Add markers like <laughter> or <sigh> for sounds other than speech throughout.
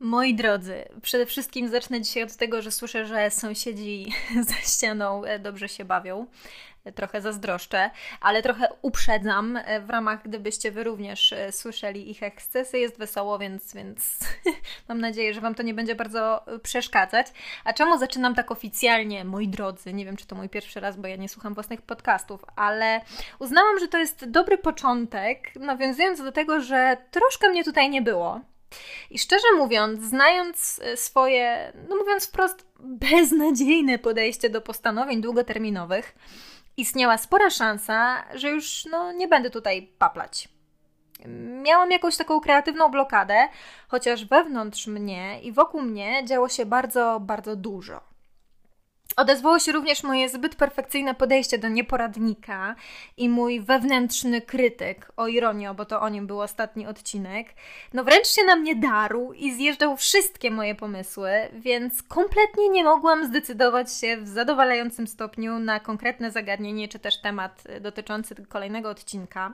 Moi drodzy, przede wszystkim zacznę dzisiaj od tego, że słyszę, że sąsiedzi <laughs> za ścianą e, dobrze się bawią. E, trochę zazdroszczę, ale trochę uprzedzam e, w ramach, gdybyście wy również słyszeli ich ekscesy. Jest wesoło, więc, więc <laughs> mam nadzieję, że Wam to nie będzie bardzo przeszkadzać. A czemu zaczynam tak oficjalnie, moi drodzy? Nie wiem, czy to mój pierwszy raz, bo ja nie słucham własnych podcastów, ale uznałam, że to jest dobry początek, nawiązując do tego, że troszkę mnie tutaj nie było. I szczerze mówiąc, znając e, swoje, no mówiąc wprost, <laughs> beznadziejne podejście do postanowień długoterminowych, istniała spora szansa, że już no, nie będę tutaj paplać. Miałam jakąś taką kreatywną blokadę, chociaż wewnątrz mnie i wokół mnie działo się bardzo, bardzo dużo. Odezwało się również moje zbyt perfekcyjne podejście do nieporadnika i mój wewnętrzny krytyk, o ironio, bo to o nim był ostatni odcinek, no wręcz się na mnie darł i zjeżdżał wszystkie moje pomysły, więc kompletnie nie mogłam zdecydować się w zadowalającym stopniu na konkretne zagadnienie czy też temat dotyczący kolejnego odcinka.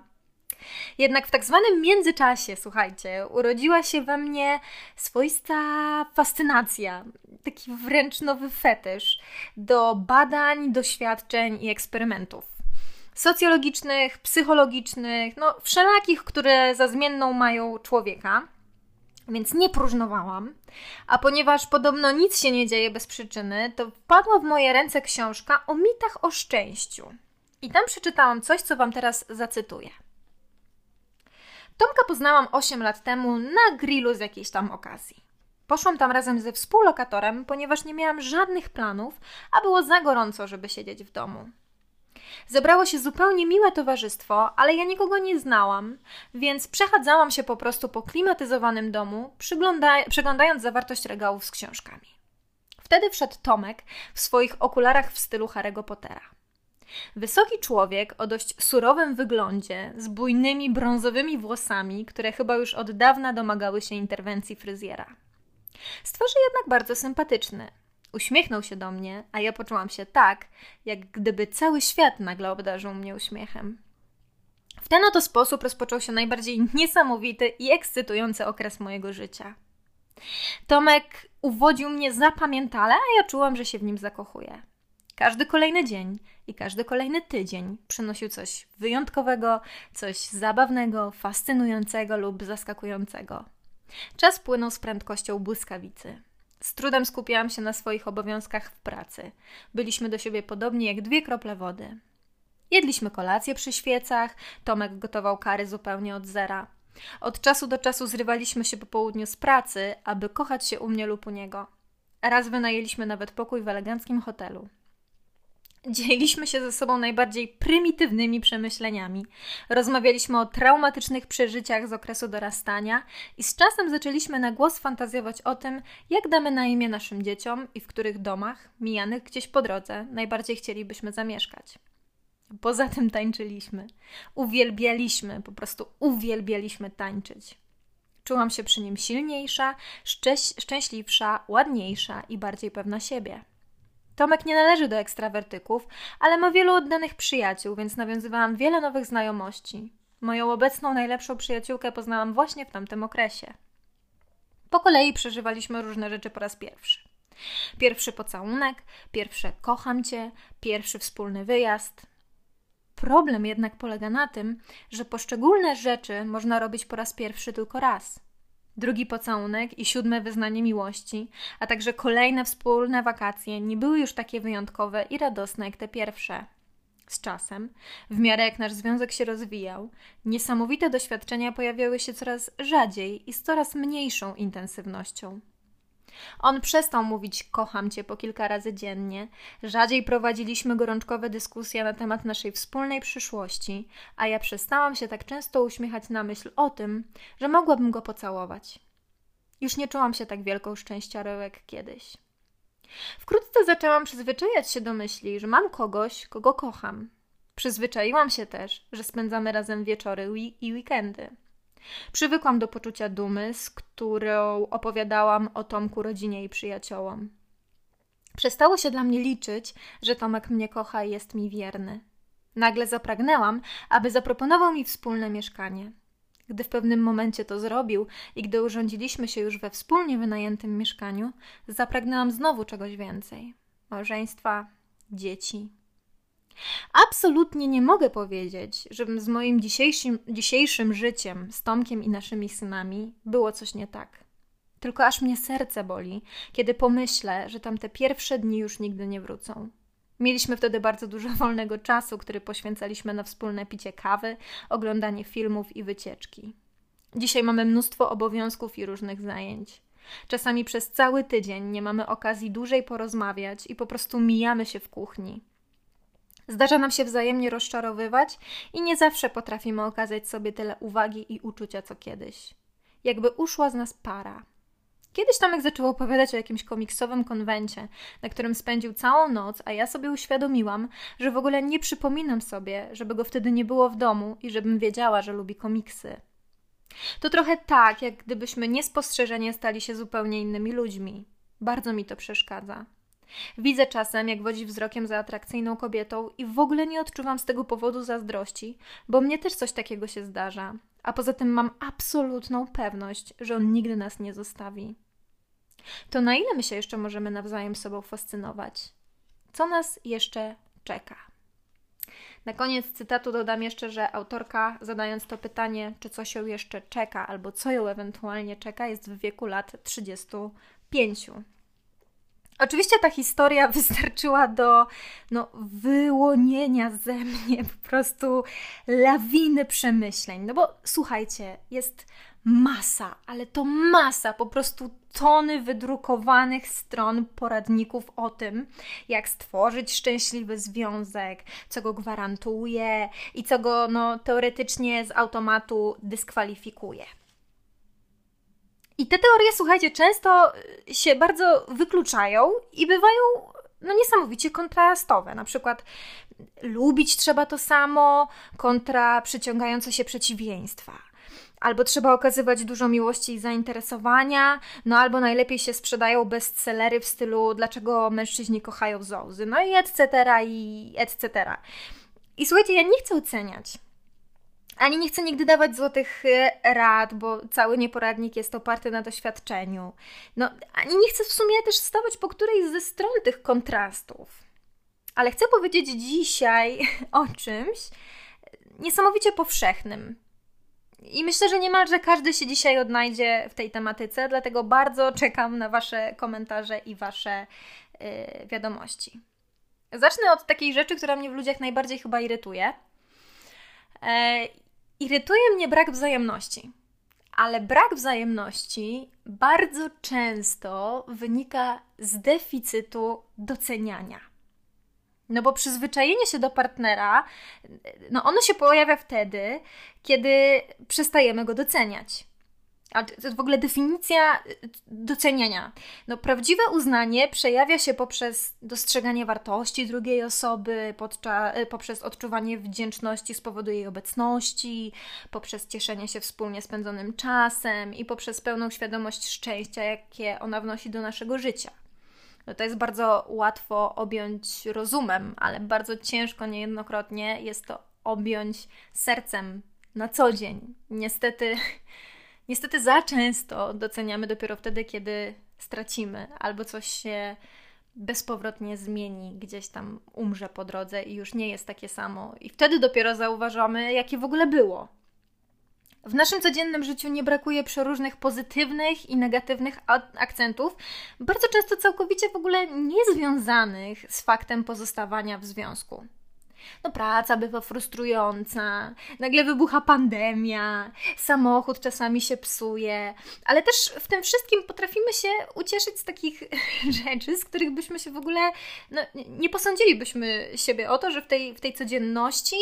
Jednak w tak zwanym międzyczasie, słuchajcie, urodziła się we mnie swoista fascynacja, taki wręcz nowy fetysz do badań, doświadczeń i eksperymentów. Socjologicznych, psychologicznych, no wszelakich, które za zmienną mają człowieka. Więc nie próżnowałam, a ponieważ podobno nic się nie dzieje bez przyczyny, to wpadła w moje ręce książka o mitach o szczęściu. I tam przeczytałam coś, co Wam teraz zacytuję. Tomka poznałam 8 lat temu na grillu z jakiejś tam okazji. Poszłam tam razem ze współlokatorem, ponieważ nie miałam żadnych planów, a było za gorąco, żeby siedzieć w domu. Zebrało się zupełnie miłe towarzystwo, ale ja nikogo nie znałam, więc przechadzałam się po prostu po klimatyzowanym domu, przeglądając zawartość regałów z książkami. Wtedy wszedł Tomek w swoich okularach w stylu Harry'ego Pottera. Wysoki człowiek o dość surowym wyglądzie, z bujnymi brązowymi włosami, które chyba już od dawna domagały się interwencji fryzjera. Z twarzy jednak bardzo sympatyczny. Uśmiechnął się do mnie, a ja poczułam się tak, jak gdyby cały świat nagle obdarzył mnie uśmiechem. W ten oto sposób rozpoczął się najbardziej niesamowity i ekscytujący okres mojego życia. Tomek uwodził mnie zapamiętale, a ja czułam, że się w nim zakochuję. Każdy kolejny dzień i każdy kolejny tydzień przynosił coś wyjątkowego, coś zabawnego, fascynującego lub zaskakującego. Czas płynął z prędkością błyskawicy. Z trudem skupiałam się na swoich obowiązkach w pracy. Byliśmy do siebie podobni jak dwie krople wody. Jedliśmy kolację przy świecach, Tomek gotował kary zupełnie od zera. Od czasu do czasu zrywaliśmy się po południu z pracy, aby kochać się u mnie lub u niego. Raz wynajęliśmy nawet pokój w eleganckim hotelu. Dzieliliśmy się ze sobą najbardziej prymitywnymi przemyśleniami. Rozmawialiśmy o traumatycznych przeżyciach z okresu dorastania i z czasem zaczęliśmy na głos fantazjować o tym, jak damy na imię naszym dzieciom i w których domach, mijanych gdzieś po drodze, najbardziej chcielibyśmy zamieszkać. Poza tym tańczyliśmy. Uwielbialiśmy, po prostu uwielbialiśmy tańczyć. Czułam się przy nim silniejsza, szczęś szczęśliwsza, ładniejsza i bardziej pewna siebie. Tomek nie należy do ekstrawertyków, ale ma wielu oddanych przyjaciół, więc nawiązywałam wiele nowych znajomości. Moją obecną najlepszą przyjaciółkę poznałam właśnie w tamtym okresie. Po kolei przeżywaliśmy różne rzeczy po raz pierwszy. Pierwszy pocałunek, pierwsze kocham cię, pierwszy wspólny wyjazd. Problem jednak polega na tym, że poszczególne rzeczy można robić po raz pierwszy tylko raz drugi pocałunek i siódme wyznanie miłości, a także kolejne wspólne wakacje nie były już takie wyjątkowe i radosne jak te pierwsze. Z czasem, w miarę jak nasz związek się rozwijał, niesamowite doświadczenia pojawiały się coraz rzadziej i z coraz mniejszą intensywnością. On przestał mówić kocham cię po kilka razy dziennie, rzadziej prowadziliśmy gorączkowe dyskusje na temat naszej wspólnej przyszłości, a ja przestałam się tak często uśmiechać na myśl o tym, że mogłabym go pocałować. Już nie czułam się tak wielką szczęściarą jak kiedyś. Wkrótce zaczęłam przyzwyczajać się do myśli, że mam kogoś, kogo kocham. Przyzwyczaiłam się też, że spędzamy razem wieczory i weekendy. Przywykłam do poczucia dumy, z którą opowiadałam o Tomku rodzinie i przyjaciołom. Przestało się dla mnie liczyć, że Tomek mnie kocha i jest mi wierny. Nagle zapragnęłam, aby zaproponował mi wspólne mieszkanie. Gdy w pewnym momencie to zrobił i gdy urządziliśmy się już we wspólnie wynajętym mieszkaniu, zapragnęłam znowu czegoś więcej małżeństwa, dzieci. Absolutnie nie mogę powiedzieć, żebym z moim dzisiejszym, dzisiejszym życiem, z Tomkiem i naszymi synami było coś nie tak. Tylko aż mnie serce boli, kiedy pomyślę, że tamte pierwsze dni już nigdy nie wrócą. Mieliśmy wtedy bardzo dużo <laughs> wolnego czasu, który poświęcaliśmy na wspólne picie kawy, oglądanie filmów i wycieczki. Dzisiaj mamy mnóstwo obowiązków i różnych zajęć. Czasami przez cały tydzień nie mamy okazji dłużej porozmawiać i po prostu mijamy się w kuchni. Zdarza nam się wzajemnie rozczarowywać i nie zawsze potrafimy okazać sobie tyle uwagi i uczucia co kiedyś. Jakby uszła z nas para. Kiedyś Tomek zaczął opowiadać o jakimś komiksowym konwencie, na którym spędził całą noc, a ja sobie uświadomiłam, że w ogóle nie przypominam sobie, żeby go wtedy nie było w domu i żebym wiedziała, że lubi komiksy. To trochę tak, jak gdybyśmy niespostrzeżenie stali się zupełnie innymi ludźmi. Bardzo mi to przeszkadza. Widzę czasem, jak wodzi wzrokiem za atrakcyjną kobietą i w ogóle nie odczuwam z tego powodu zazdrości, bo mnie też coś takiego się zdarza. A poza tym mam absolutną pewność, że on nigdy nas nie zostawi. To na ile my się jeszcze możemy nawzajem sobą fascynować? Co nas jeszcze czeka? Na koniec cytatu dodam jeszcze, że autorka, zadając to pytanie, czy coś ją jeszcze czeka, albo co ją ewentualnie czeka, jest w wieku lat 35. Oczywiście ta historia <laughs> wystarczyła do no, wyłonienia ze mnie po prostu lawiny przemyśleń. No bo słuchajcie, jest masa, ale to masa, po prostu tony wydrukowanych stron poradników o tym, jak stworzyć szczęśliwy związek, co go gwarantuje i co go no, teoretycznie z automatu dyskwalifikuje. I te teorie, słuchajcie, często się bardzo wykluczają i bywają no, niesamowicie kontrastowe. Na przykład lubić trzeba to samo kontra przyciągające się przeciwieństwa albo trzeba okazywać dużo miłości i zainteresowania, no albo najlepiej się sprzedają bestsellery w stylu dlaczego mężczyźni kochają zołzy, no i etc. i etc. I słuchajcie, ja nie chcę oceniać. Ani nie chcę nigdy dawać złotych e, rad, bo cały nieporadnik jest oparty na doświadczeniu. No, ani nie chcę w sumie też stawać po którejś ze stron tych kontrastów. Ale chcę powiedzieć dzisiaj <laughs> o czymś niesamowicie powszechnym, i myślę, że niemalże każdy się dzisiaj odnajdzie w tej tematyce, dlatego bardzo czekam na Wasze komentarze i Wasze yy, wiadomości. Zacznę od takiej rzeczy, która mnie w ludziach najbardziej chyba irytuje. Irytuje mnie brak wzajemności. Ale brak wzajemności bardzo często wynika z deficytu doceniania. No bo przyzwyczajenie się do partnera, no ono się pojawia wtedy, kiedy przestajemy go doceniać. A to jest w ogóle definicja y, doceniania. No, prawdziwe uznanie przejawia się poprzez dostrzeganie wartości drugiej osoby, podczas, y, poprzez odczuwanie wdzięczności z powodu jej obecności, poprzez cieszenie się wspólnie spędzonym czasem i poprzez pełną świadomość szczęścia, jakie ona wnosi do naszego życia no to jest bardzo łatwo objąć rozumem, ale bardzo ciężko niejednokrotnie jest to objąć sercem na co dzień. Niestety, niestety za często doceniamy dopiero wtedy, kiedy stracimy albo coś się bezpowrotnie zmieni, gdzieś tam umrze po drodze i już nie jest takie samo. I wtedy dopiero zauważamy, jakie w ogóle było. W naszym codziennym życiu nie brakuje przeróżnych pozytywnych i negatywnych akcentów, bardzo często całkowicie w ogóle niezwiązanych z faktem pozostawania w związku. No praca bywa frustrująca, nagle wybucha pandemia, samochód czasami się psuje, ale też w tym wszystkim potrafimy się ucieszyć z takich <laughs> rzeczy, z których byśmy się w ogóle, no, nie posądzilibyśmy siebie o to, że w tej, w tej codzienności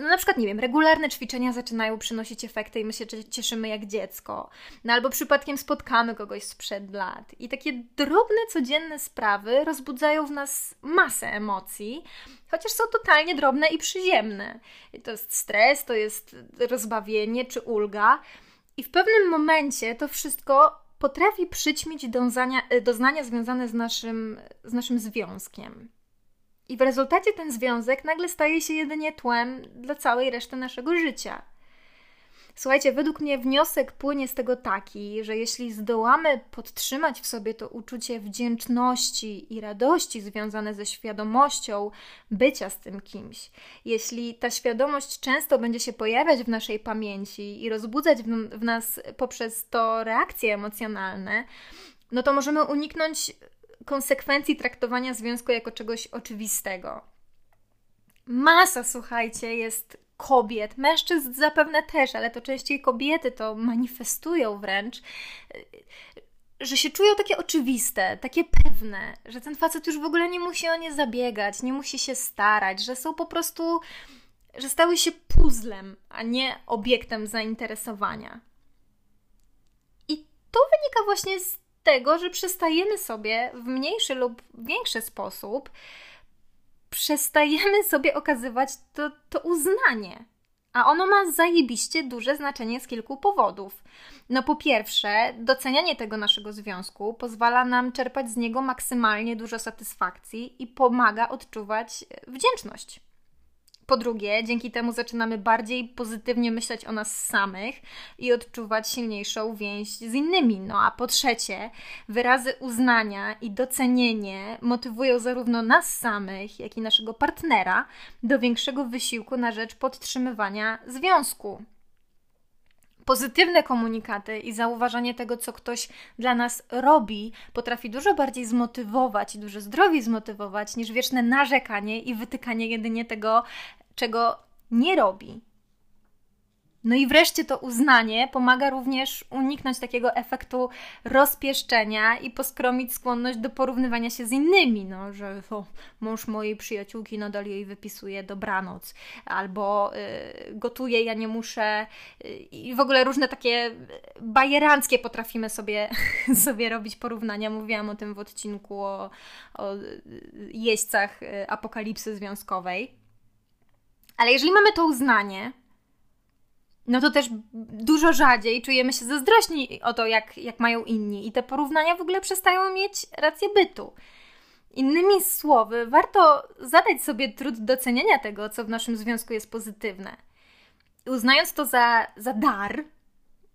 no na przykład, nie wiem, regularne ćwiczenia zaczynają przynosić efekty i my się cieszymy jak dziecko. No albo przypadkiem spotkamy kogoś sprzed lat. I takie drobne, codzienne sprawy rozbudzają w nas masę emocji, chociaż są totalnie drobne i przyziemne. To jest stres, to jest rozbawienie czy ulga. I w pewnym momencie to wszystko potrafi przyćmić dązania, doznania związane z naszym, z naszym związkiem. I w rezultacie ten związek nagle staje się jedynie tłem dla całej reszty naszego życia. Słuchajcie, według mnie wniosek płynie z tego taki, że jeśli zdołamy podtrzymać w sobie to uczucie wdzięczności i radości związane ze świadomością bycia z tym kimś, jeśli ta świadomość często będzie się pojawiać w naszej pamięci i rozbudzać w, nas poprzez to reakcje emocjonalne, no to możemy uniknąć konsekwencji traktowania związku jako czegoś oczywistego. Masa, słuchajcie, jest kobiet, mężczyzn zapewne też, ale to częściej kobiety to manifestują wręcz, że się czują takie oczywiste, takie pewne, że ten facet już w ogóle nie musi o nie zabiegać, nie musi się starać, że są po prostu, że stały się puzzlem, a nie obiektem zainteresowania. I to wynika właśnie z tego, że przestajemy sobie w mniejszy lub większy sposób przestajemy sobie okazywać to, to uznanie. A ono ma zajebiście duże znaczenie z kilku powodów. No po pierwsze, docenianie tego naszego związku pozwala nam czerpać z niego maksymalnie dużo satysfakcji i pomaga odczuwać wdzięczność. Po drugie, dzięki temu zaczynamy bardziej pozytywnie myśleć o nas samych i odczuwać silniejszą więź z innymi. No a po trzecie, wyrazy uznania i docenienie motywują zarówno nas samych, jak i naszego partnera do większego wysiłku na rzecz podtrzymywania związku. Pozytywne komunikaty i zauważanie tego, co ktoś dla nas robi, potrafi dużo bardziej zmotywować i dużo zdrowiej zmotywować niż wieczne narzekanie i wytykanie jedynie tego, czego nie robi. No i wreszcie to uznanie pomaga również uniknąć takiego efektu rozpieszczenia i poskromić skłonność do porównywania się z innymi, no, że o, mąż mojej przyjaciółki nadal jej wypisuje dobranoc, albo y, gotuje, ja nie muszę y, i w ogóle różne takie bajeranckie potrafimy sobie, <laughs> sobie robić porównania. Mówiłam o tym w odcinku o, o jeźdźcach y, apokalipsy związkowej. Ale jeżeli mamy to uznanie, no to też dużo rzadziej czujemy się zazdrośni o to, jak, jak mają inni, i te porównania w ogóle przestają mieć rację bytu. Innymi słowy, warto zadać sobie trud doceniania tego, co w naszym związku jest pozytywne. I uznając to za, za dar,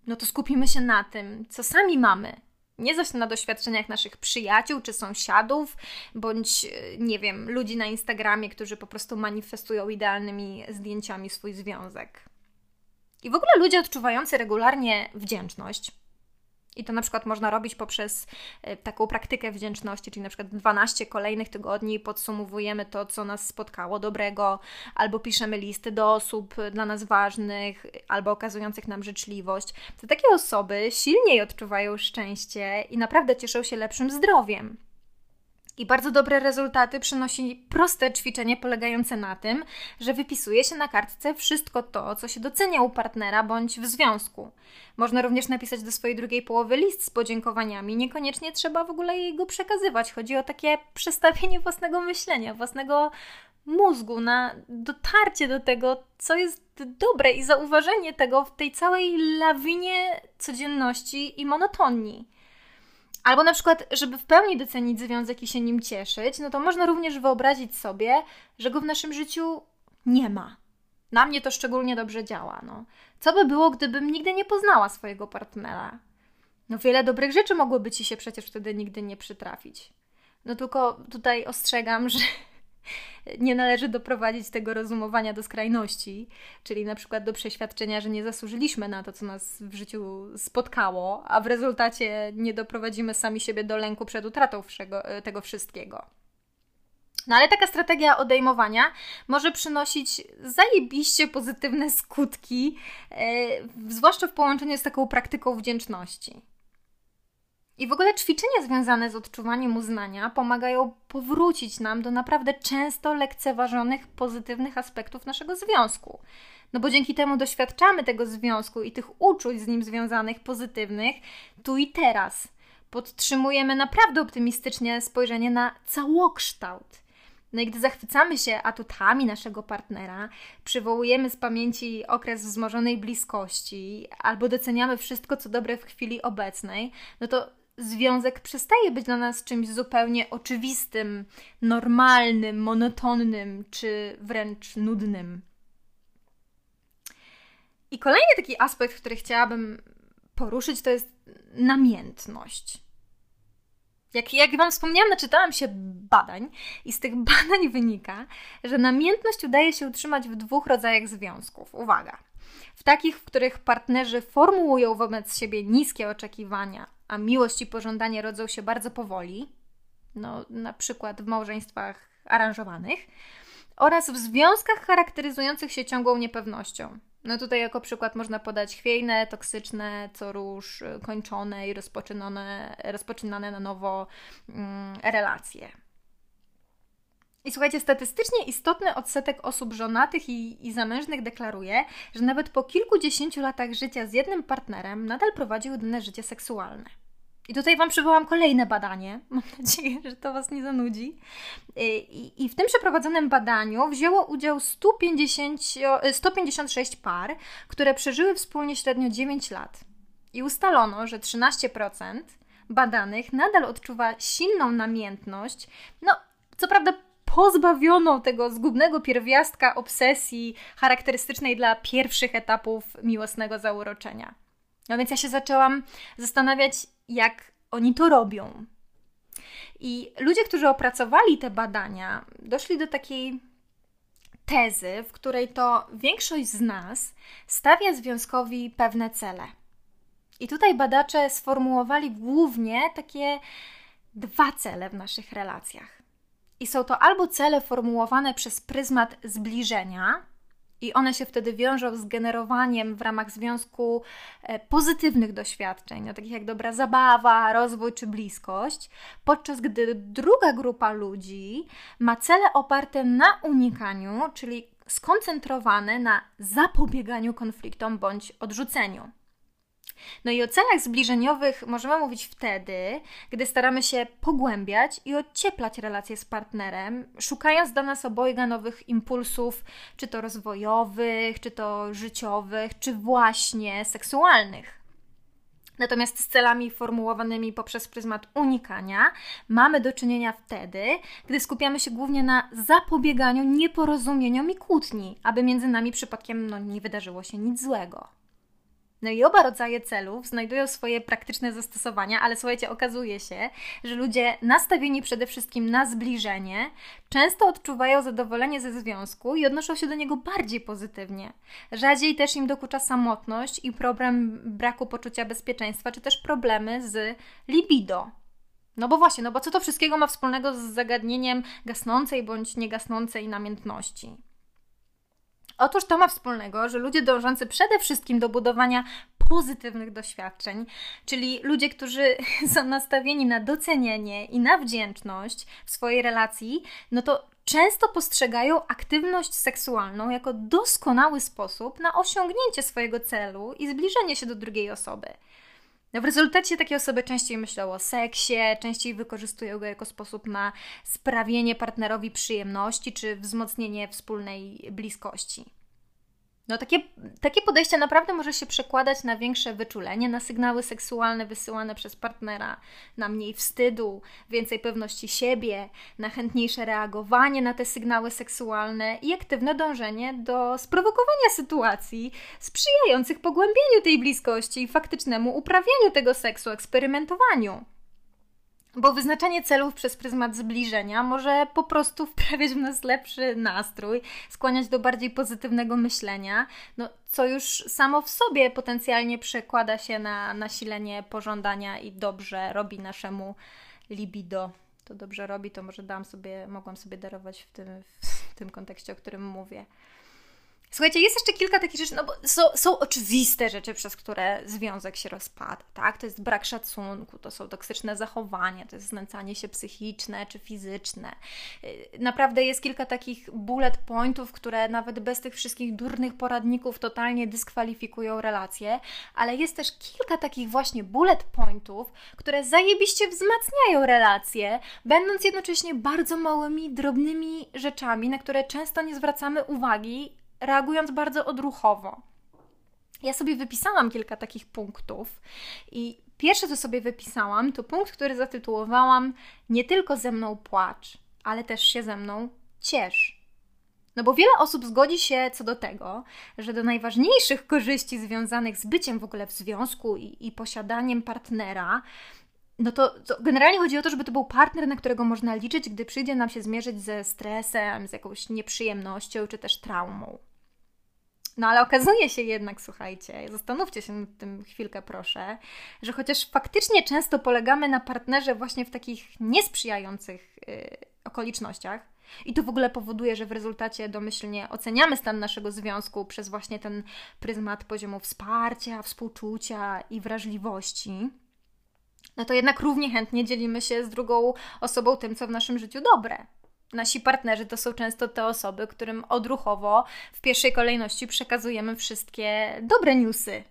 no to skupimy się na tym, co sami mamy, nie zaś na doświadczeniach naszych przyjaciół czy sąsiadów, bądź nie wiem, ludzi na Instagramie, którzy po prostu manifestują idealnymi zdjęciami swój związek. I w ogóle ludzie odczuwający regularnie wdzięczność, i to na przykład można robić poprzez e, taką praktykę wdzięczności, czyli na przykład 12 kolejnych tygodni podsumowujemy to, co nas spotkało dobrego, albo piszemy listy do osób dla nas ważnych, albo okazujących nam życzliwość. To takie osoby silniej odczuwają szczęście i naprawdę cieszą się lepszym zdrowiem. I bardzo dobre rezultaty przynosi proste ćwiczenie polegające na tym, że wypisuje się na kartce wszystko to, co się docenia u partnera bądź w związku. Można również napisać do swojej drugiej połowy list z podziękowaniami. Niekoniecznie trzeba w ogóle jego przekazywać. Chodzi o takie przestawienie własnego myślenia, własnego mózgu na dotarcie do tego, co jest dobre i zauważenie tego w tej całej lawinie codzienności i monotonii. Albo na przykład, żeby w pełni docenić związek i się nim cieszyć, no to można również wyobrazić sobie, że go w naszym życiu nie ma. Na mnie to szczególnie dobrze działa. No. Co by było, gdybym nigdy nie poznała swojego partnera? No wiele dobrych rzeczy mogłoby ci się przecież wtedy nigdy nie przytrafić. No tylko tutaj ostrzegam, że <laughs> nie należy doprowadzić tego rozumowania do skrajności, czyli na przykład do przeświadczenia, że nie zasłużyliśmy na to, co nas w życiu spotkało, a w rezultacie nie doprowadzimy sami siebie do lęku przed utratą tego wszystkiego. No ale taka strategia odejmowania może przynosić zajebiście pozytywne skutki, yy, zwłaszcza w połączeniu z taką praktyką wdzięczności. I w ogóle ćwiczenia związane z odczuwaniem uznania pomagają powrócić nam do naprawdę często lekceważonych pozytywnych aspektów naszego związku. No bo dzięki temu doświadczamy tego związku i tych uczuć z nim związanych pozytywnych tu i teraz. Podtrzymujemy naprawdę optymistycznie spojrzenie na całokształt. No i gdy zachwycamy się atutami naszego partnera, przywołujemy z pamięci okres wzmożonej bliskości albo doceniamy wszystko, co dobre w chwili obecnej, no to związek przestaje być dla nas czymś zupełnie oczywistym, normalnym, monotonnym czy wręcz nudnym. I kolejny taki aspekt, który chciałabym poruszyć, to jest namiętność. Jak, jak Wam wspomniałam, naczytałam się badań i z tych <laughs> badań wynika, że namiętność udaje się utrzymać w dwóch rodzajach związków. Uwaga! W takich, w których partnerzy formułują wobec siebie niskie oczekiwania, a miłość i pożądanie rodzą się bardzo powoli, no na przykład w małżeństwach aranżowanych, oraz w związkach charakteryzujących się ciągłą niepewnością. No tutaj jako przykład można podać chwiejne, toksyczne, co róż, kończone i rozpoczynane, na nowo mm, relacje. I słuchajcie, statystycznie istotny odsetek osób żonatych i, i zamężnych deklaruje, że nawet po kilkudziesięciu latach życia z jednym partnerem nadal prowadzi jedyne życie seksualne. I tutaj Wam przywołam kolejne badanie. <laughs> Mam nadzieję, że to Was nie zanudzi. I, i w tym przeprowadzonym badaniu wzięło udział 150, 156 par, które przeżyły wspólnie średnio 9 lat. I ustalono, że 13% badanych nadal odczuwa silną namiętność. No, co prawda pozbawioną tego zgubnego pierwiastka obsesji charakterystycznej dla pierwszych etapów miłosnego zauroczenia. No więc ja się zaczęłam zastanawiać, jak oni to robią. I ludzie, którzy opracowali te badania, doszli do takiej tezy, w której to większość z nas stawia związkowi pewne cele. I tutaj badacze sformułowali głównie takie dwa cele w naszych relacjach. I są to albo cele formułowane przez pryzmat zbliżenia, i one się wtedy wiążą z generowaniem w ramach związku e, pozytywnych doświadczeń, no, takich jak dobra zabawa, rozwój czy bliskość, podczas gdy druga grupa ludzi ma cele oparte na unikaniu, czyli skoncentrowane na zapobieganiu konfliktom bądź odrzuceniu. No i o celach zbliżeniowych możemy mówić wtedy, gdy staramy się pogłębiać i odcieplać relacje z partnerem, szukając dla nas obojga nowych impulsów, czy to rozwojowych, czy to życiowych, czy właśnie seksualnych. Natomiast z celami formułowanymi poprzez pryzmat unikania mamy do czynienia wtedy, gdy skupiamy się głównie na zapobieganiu nieporozumieniom i kłótni, aby między nami przypadkiem no, nie wydarzyło się nic złego. No i oba rodzaje celów znajdują swoje praktyczne zastosowania, ale słuchajcie, okazuje się, że ludzie nastawieni przede wszystkim na zbliżenie często odczuwają zadowolenie ze związku i odnoszą się do niego bardziej pozytywnie. Rzadziej też im dokucza samotność i problem braku poczucia bezpieczeństwa, czy też problemy z libido. No bo właśnie, no bo co to wszystkiego ma wspólnego z zagadnieniem gasnącej bądź niegasnącej namiętności? Otóż to ma wspólnego, że ludzie dążący przede wszystkim do budowania pozytywnych doświadczeń, czyli ludzie, którzy <laughs> są nastawieni na docenienie i na wdzięczność w swojej relacji, no to często postrzegają aktywność seksualną jako doskonały sposób na osiągnięcie swojego celu i zbliżenie się do drugiej osoby. No w rezultacie takie osoby częściej myślą o seksie, częściej wykorzystują go jako sposób na sprawienie partnerowi przyjemności czy wzmocnienie wspólnej bliskości. No takie, takie podejście naprawdę może się przekładać na większe wyczulenie, na sygnały seksualne wysyłane przez partnera, na mniej wstydu, więcej pewności siebie, na chętniejsze reagowanie na te sygnały seksualne i aktywne dążenie do sprowokowania sytuacji sprzyjających pogłębieniu tej bliskości i faktycznemu uprawianiu tego seksu, eksperymentowaniu. Bo wyznaczanie celów przez pryzmat zbliżenia może po prostu <laughs> wprawiać w nas lepszy nastrój, skłaniać do bardziej pozytywnego myślenia, no, co już samo w sobie potencjalnie przekłada się na nasilenie pożądania i dobrze robi naszemu libido. To dobrze robi, to może dam sobie, mogłam sobie darować w tym, w tym kontekście, o którym mówię. Słuchajcie, jest jeszcze kilka takich rzeczy, no bo są, są oczywiste rzeczy, przez które związek się rozpada, tak? To jest brak szacunku, to są toksyczne zachowania, to jest znęcanie się psychiczne czy fizyczne. Y, naprawdę jest kilka takich bullet pointów, które nawet bez tych wszystkich durnych poradników totalnie dyskwalifikują relacje, ale jest też kilka takich właśnie bullet pointów, które zajebiście wzmacniają relacje, będąc jednocześnie bardzo małymi, drobnymi rzeczami, na które często nie zwracamy uwagi reagując bardzo odruchowo. Ja sobie wypisałam kilka takich punktów i pierwsze, co sobie wypisałam, to punkt, który zatytułowałam Nie tylko ze mną płacz, ale też się ze mną ciesz. No bo wiele osób zgodzi się co do tego, że do najważniejszych korzyści związanych z byciem w ogóle w związku i, i posiadaniem partnera, no to, to, generalnie chodzi o to, żeby to był partner, na którego można liczyć, gdy przyjdzie nam się zmierzyć ze stresem, z jakąś nieprzyjemnością czy też traumą. No ale okazuje się jednak, słuchajcie, zastanówcie się nad tym chwilkę, proszę, że chociaż faktycznie często polegamy na partnerze właśnie w takich niesprzyjających yy, okolicznościach, i to w ogóle powoduje, że w rezultacie domyślnie oceniamy stan naszego związku przez właśnie ten pryzmat poziomu wsparcia, współczucia i wrażliwości. No to jednak równie chętnie dzielimy się z drugą osobą tym, co w naszym życiu dobre. Nasi partnerzy to są często te osoby, którym odruchowo w pierwszej kolejności przekazujemy wszystkie dobre newsy,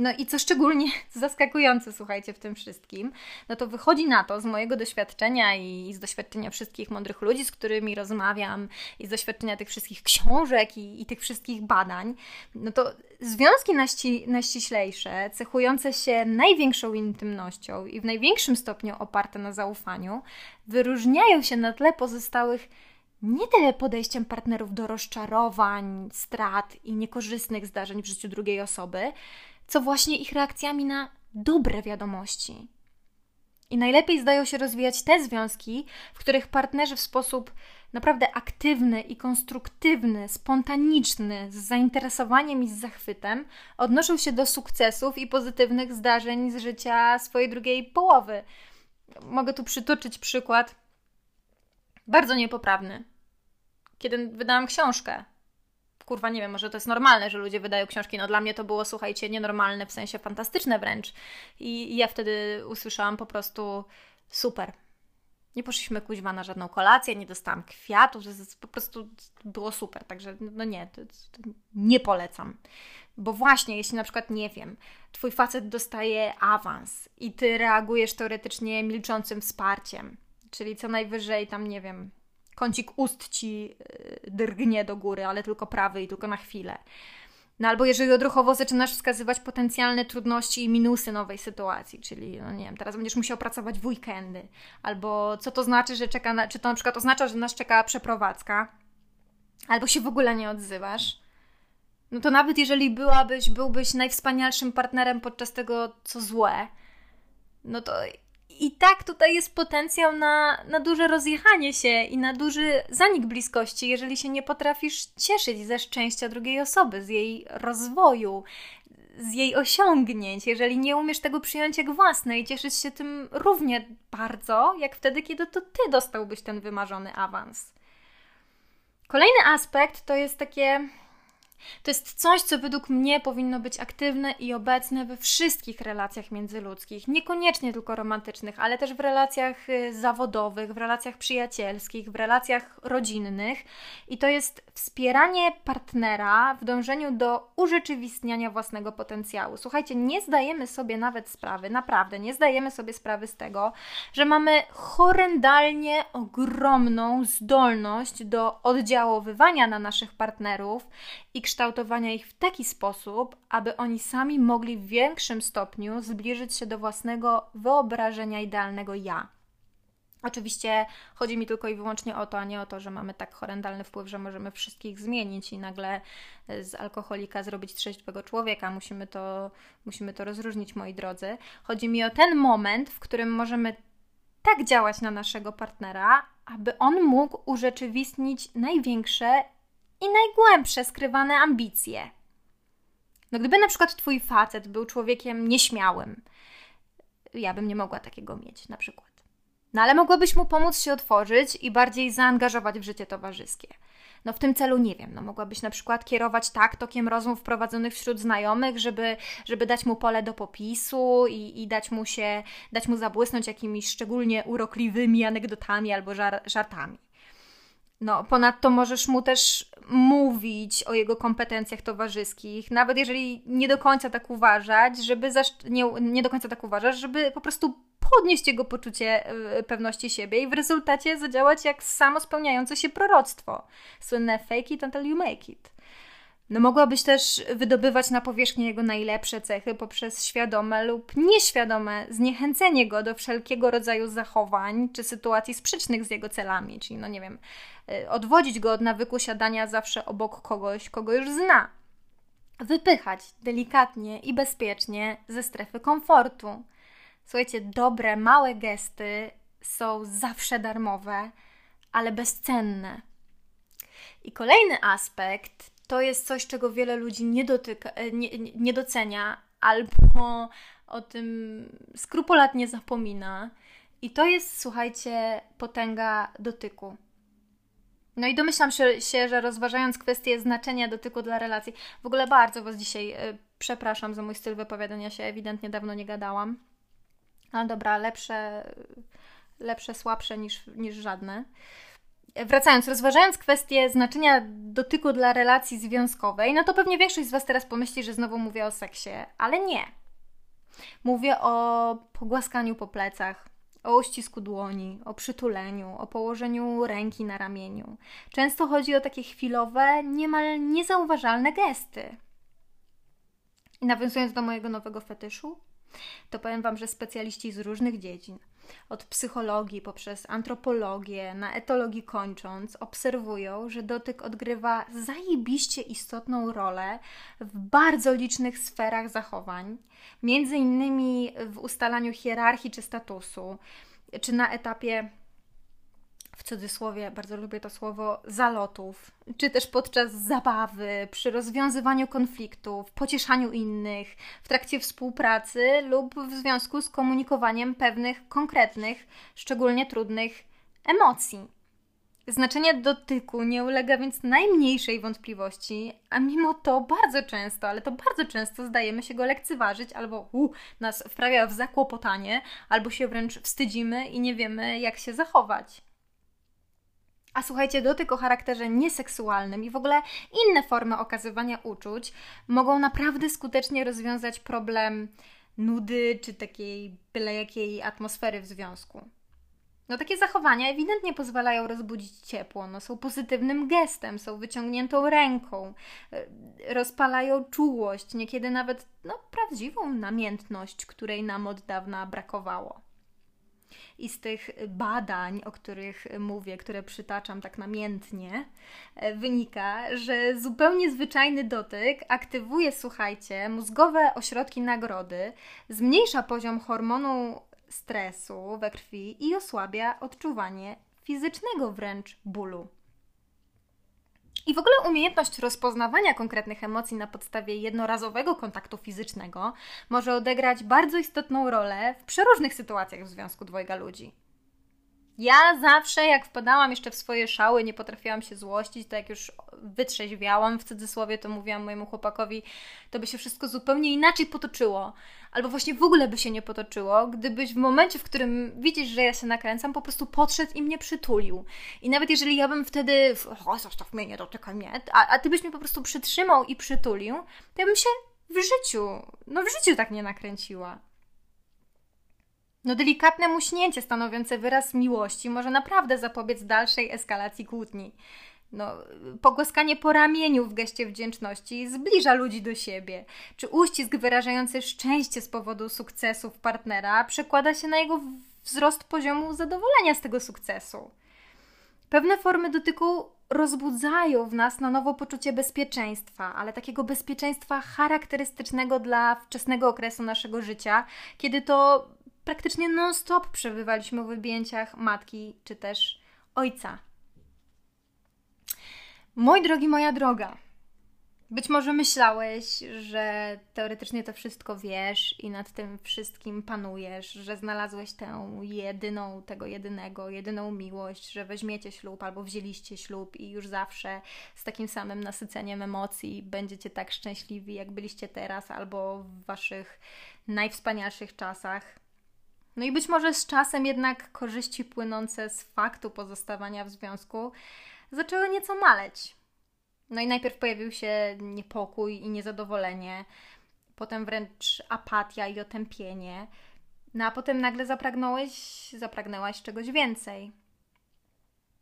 no i co szczególnie <laughs> zaskakujące, słuchajcie, w tym wszystkim, no to wychodzi na to z mojego doświadczenia i z doświadczenia wszystkich mądrych ludzi, z którymi rozmawiam, i z doświadczenia tych wszystkich książek i, i tych wszystkich badań, no to związki naści, najściślejsze, cechujące się największą intymnością i w największym stopniu oparte na zaufaniu, wyróżniają się na tle pozostałych nie tyle podejściem partnerów do rozczarowań, strat i niekorzystnych zdarzeń w życiu drugiej osoby, co właśnie ich reakcjami na dobre wiadomości. I najlepiej zdają się rozwijać te związki, w których partnerzy w sposób naprawdę aktywny i konstruktywny, spontaniczny, z zainteresowaniem i z zachwytem odnoszą się do sukcesów i pozytywnych zdarzeń z życia swojej drugiej połowy. Mogę tu przytoczyć przykład bardzo niepoprawny. Kiedy wydałam książkę kurwa, nie wiem, może to jest normalne, że ludzie wydają książki. No dla mnie to było, słuchajcie, nienormalne, w sensie fantastyczne wręcz. I, ja wtedy usłyszałam po prostu super. Nie poszliśmy kuźwa na żadną kolację, nie dostałam kwiatów, po prostu było super. Także no nie, to, to nie polecam. Bo właśnie, jeśli na przykład, nie wiem, twój facet dostaje awans i ty reagujesz teoretycznie milczącym wsparciem, czyli co najwyżej tam, nie wiem, kącik ust ci y, drgnie do góry, ale tylko prawy i tylko na chwilę. No albo jeżeli odruchowo zaczynasz wskazywać potencjalne trudności i minusy nowej sytuacji, czyli no nie wiem, teraz będziesz musiał pracować w weekendy, albo co to znaczy, że czeka, na, czy to na przykład oznacza, że nas czeka przeprowadzka, albo się w ogóle nie odzywasz, no to nawet jeżeli byłabyś, byłbyś najwspanialszym partnerem podczas tego, co złe, no to i tak tutaj jest potencjał na, na duże rozjechanie się i na duży zanik bliskości, jeżeli się nie potrafisz cieszyć ze szczęścia drugiej osoby, z jej rozwoju, z jej osiągnięć, jeżeli nie umiesz tego przyjąć jak własne i cieszyć się tym równie bardzo, jak wtedy, kiedy to ty dostałbyś ten wymarzony awans. Kolejny aspekt to jest takie to jest coś, co według mnie powinno być aktywne i obecne we wszystkich relacjach międzyludzkich, niekoniecznie tylko romantycznych, ale też w relacjach y, zawodowych, w relacjach przyjacielskich, w relacjach rodzinnych. I to jest wspieranie partnera w dążeniu do urzeczywistniania własnego potencjału. Słuchajcie, nie zdajemy sobie nawet sprawy, naprawdę nie zdajemy sobie sprawy z tego, że mamy horrendalnie ogromną zdolność do oddziaływania na naszych partnerów i kształtowania ich w taki sposób, aby oni sami mogli w większym stopniu zbliżyć się do własnego wyobrażenia idealnego ja. Oczywiście chodzi mi tylko i wyłącznie o to, a nie o to, że mamy tak horrendalny wpływ, że możemy wszystkich zmienić i nagle e, z alkoholika zrobić trzeźwego człowieka. Musimy to, musimy to rozróżnić, moi drodzy. Chodzi mi o ten moment, w którym możemy tak działać na naszego partnera, aby on mógł urzeczywistnić największe i najgłębsze skrywane ambicje. No gdyby na przykład twój facet był człowiekiem nieśmiałym, ja bym nie mogła takiego mieć na przykład. No ale mogłabyś mu pomóc się otworzyć i bardziej zaangażować w życie towarzyskie. No w tym celu nie wiem, no mogłabyś na przykład kierować tak tokiem rozmów prowadzonych wśród znajomych, żeby, żeby dać mu pole do popisu i, i dać mu się, dać mu zabłysnąć jakimiś szczególnie urokliwymi anegdotami albo żar, żartami. No, ponadto możesz mu też mówić o jego kompetencjach towarzyskich, nawet jeżeli nie do końca tak uważać, żeby nie, nie do końca tak uważasz, żeby po prostu podnieść jego poczucie e, pewności siebie i w rezultacie zadziałać jak samo spełniające się proroctwo. Słynne fake it until you make it. No mogłabyś też wydobywać na powierzchnię jego najlepsze cechy poprzez świadome lub nieświadome zniechęcenie go do wszelkiego rodzaju zachowań czy sytuacji sprzecznych z jego celami, czyli no nie wiem, y, odwodzić go od nawyku siadania zawsze obok kogoś, kogo już zna. Wypychać delikatnie i bezpiecznie ze strefy komfortu. Słuchajcie, dobre, małe gesty są zawsze darmowe, ale bezcenne. I kolejny aspekt to jest coś, czego wiele ludzi nie, dotyka, e, nie, nie docenia albo o tym skrupulatnie zapomina. I to jest, słuchajcie, potęga dotyku. No i domyślam się, że rozważając kwestię znaczenia dotyku dla relacji, w ogóle bardzo Was dzisiaj y, przepraszam za mój styl wypowiadania się, ewidentnie dawno nie gadałam. Ale dobra, lepsze, lepsze słabsze niż, niż żadne. Wracając, rozważając kwestię znaczenia dotyku dla relacji związkowej, no to pewnie większość z Was teraz pomyśli, że znowu mówię o seksie, ale nie. Mówię o pogłaskaniu po plecach, o uścisku dłoni, o przytuleniu, o położeniu ręki na ramieniu. Często chodzi o takie chwilowe, niemal niezauważalne gesty. I nawiązując do mojego nowego fetyszu, to powiem Wam, że specjaliści z różnych dziedzin, od psychologii poprzez antropologię, na etologii kończąc, obserwują, że dotyk odgrywa zajebiście istotną rolę w bardzo licznych sferach zachowań, między innymi w ustalaniu hierarchii czy statusu, czy na etapie w cudzysłowie, bardzo lubię to słowo, zalotów, czy też podczas zabawy, przy rozwiązywaniu konfliktów, pocieszaniu innych, w trakcie współpracy lub w związku z komunikowaniem pewnych konkretnych, szczególnie trudnych emocji. Znaczenie dotyku nie ulega więc najmniejszej wątpliwości, a mimo to bardzo często, ale to bardzo często zdajemy się go lekceważyć, albo u, nas wprawia w zakłopotanie, albo się wręcz wstydzimy i nie wiemy, jak się zachować. A słuchajcie, dotyk o charakterze nieseksualnym i w ogóle inne formy okazywania uczuć mogą naprawdę skutecznie rozwiązać problem nudy czy takiej byle jakiej atmosfery w związku. No takie zachowania ewidentnie pozwalają rozbudzić ciepło, no są pozytywnym gestem, są wyciągniętą ręką, e, rozpalają czułość, niekiedy nawet no, prawdziwą namiętność, której nam od dawna brakowało. I z tych badań, o których mówię, które przytaczam tak namiętnie, e, wynika, że zupełnie zwyczajny dotyk aktywuje, słuchajcie, mózgowe ośrodki nagrody, zmniejsza poziom hormonu stresu we krwi i osłabia odczuwanie fizycznego wręcz bólu. I w ogóle umiejętność rozpoznawania konkretnych emocji na podstawie jednorazowego kontaktu fizycznego może odegrać bardzo istotną rolę w przeróżnych sytuacjach w związku dwojga ludzi. Ja zawsze, jak wpadałam jeszcze w swoje szały, nie potrafiłam się złościć, to jak już wytrzeźwiałam w cudzysłowie, to mówiłam mojemu chłopakowi, to by się wszystko zupełnie inaczej potoczyło. Albo właśnie w ogóle by się nie potoczyło, gdybyś w momencie, w którym widzisz, że ja się nakręcam, po prostu podszedł i mnie przytulił. I nawet jeżeli ja bym wtedy, o, zostaw mnie, nie dotykaj mnie, a, a ty byś mnie po prostu przytrzymał i przytulił, to ja bym się w życiu, no w życiu tak nie nakręciła. No delikatne muśnięcie stanowiące wyraz miłości może naprawdę zapobiec dalszej eskalacji kłótni. No, pogłaskanie po ramieniu w geście wdzięczności zbliża ludzi do siebie. Czy uścisk wyrażający szczęście z powodu sukcesów partnera przekłada się na jego wzrost poziomu zadowolenia z tego sukcesu. Pewne formy dotyku rozbudzają w nas na nowo poczucie bezpieczeństwa, ale takiego bezpieczeństwa charakterystycznego dla wczesnego okresu naszego życia, kiedy to praktycznie non-stop przebywaliśmy w objęciach matki czy też ojca. Mój drogi, moja droga, być może myślałeś, że teoretycznie to wszystko wiesz i nad tym wszystkim panujesz, że znalazłeś tę jedyną, tego jedynego, jedyną miłość, że weźmiecie ślub albo wzięliście ślub i już zawsze z takim samym nasyceniem emocji będziecie tak szczęśliwi, jak byliście teraz albo w waszych najwspanialszych czasach. No i być może z czasem jednak korzyści płynące z faktu pozostawania w związku zaczęły nieco maleć. No i najpierw pojawił się niepokój i niezadowolenie, potem wręcz apatia i otępienie. No a potem nagle zapragnąłeś, zapragnęłaś czegoś więcej.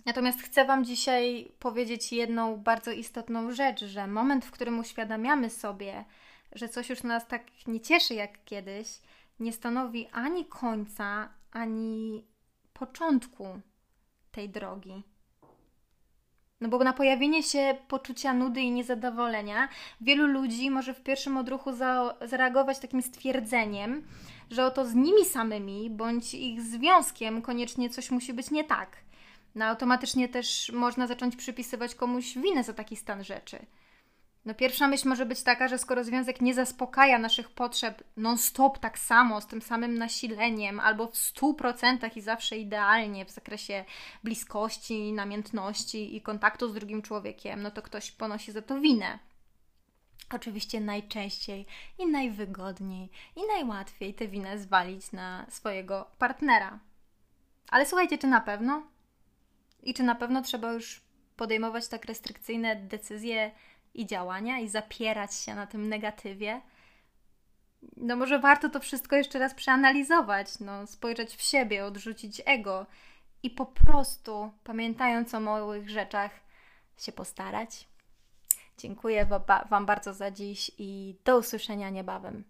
Natomiast chcę Wam dzisiaj powiedzieć jedną bardzo istotną rzecz, że moment, w którym uświadamiamy sobie, że coś już nas tak nie cieszy jak kiedyś, nie stanowi ani końca, ani początku tej drogi. No bo na pojawienie się poczucia nudy i niezadowolenia wielu ludzi może w pierwszym odruchu za, zareagować takim stwierdzeniem, że oto z nimi samymi bądź ich związkiem koniecznie coś musi być nie tak. No automatycznie też można zacząć przypisywać komuś winę za taki stan rzeczy. No pierwsza myśl może być taka, że skoro związek nie zaspokaja naszych potrzeb non-stop tak samo, z tym samym nasileniem, albo w 100% i zawsze idealnie w zakresie bliskości, namiętności i kontaktu z drugim człowiekiem, no to ktoś ponosi za to winę. Oczywiście najczęściej i najwygodniej i najłatwiej tę winę zwalić na swojego partnera. Ale słuchajcie, czy na pewno? I czy na pewno trzeba już podejmować tak restrykcyjne decyzje i działania i zapierać się na tym negatywie? No może warto to wszystko jeszcze raz przeanalizować, no, spojrzeć w siebie, odrzucić ego i po prostu, pamiętając o małych rzeczach, się postarać. Dziękuję Wam bardzo za dziś i do usłyszenia niebawem.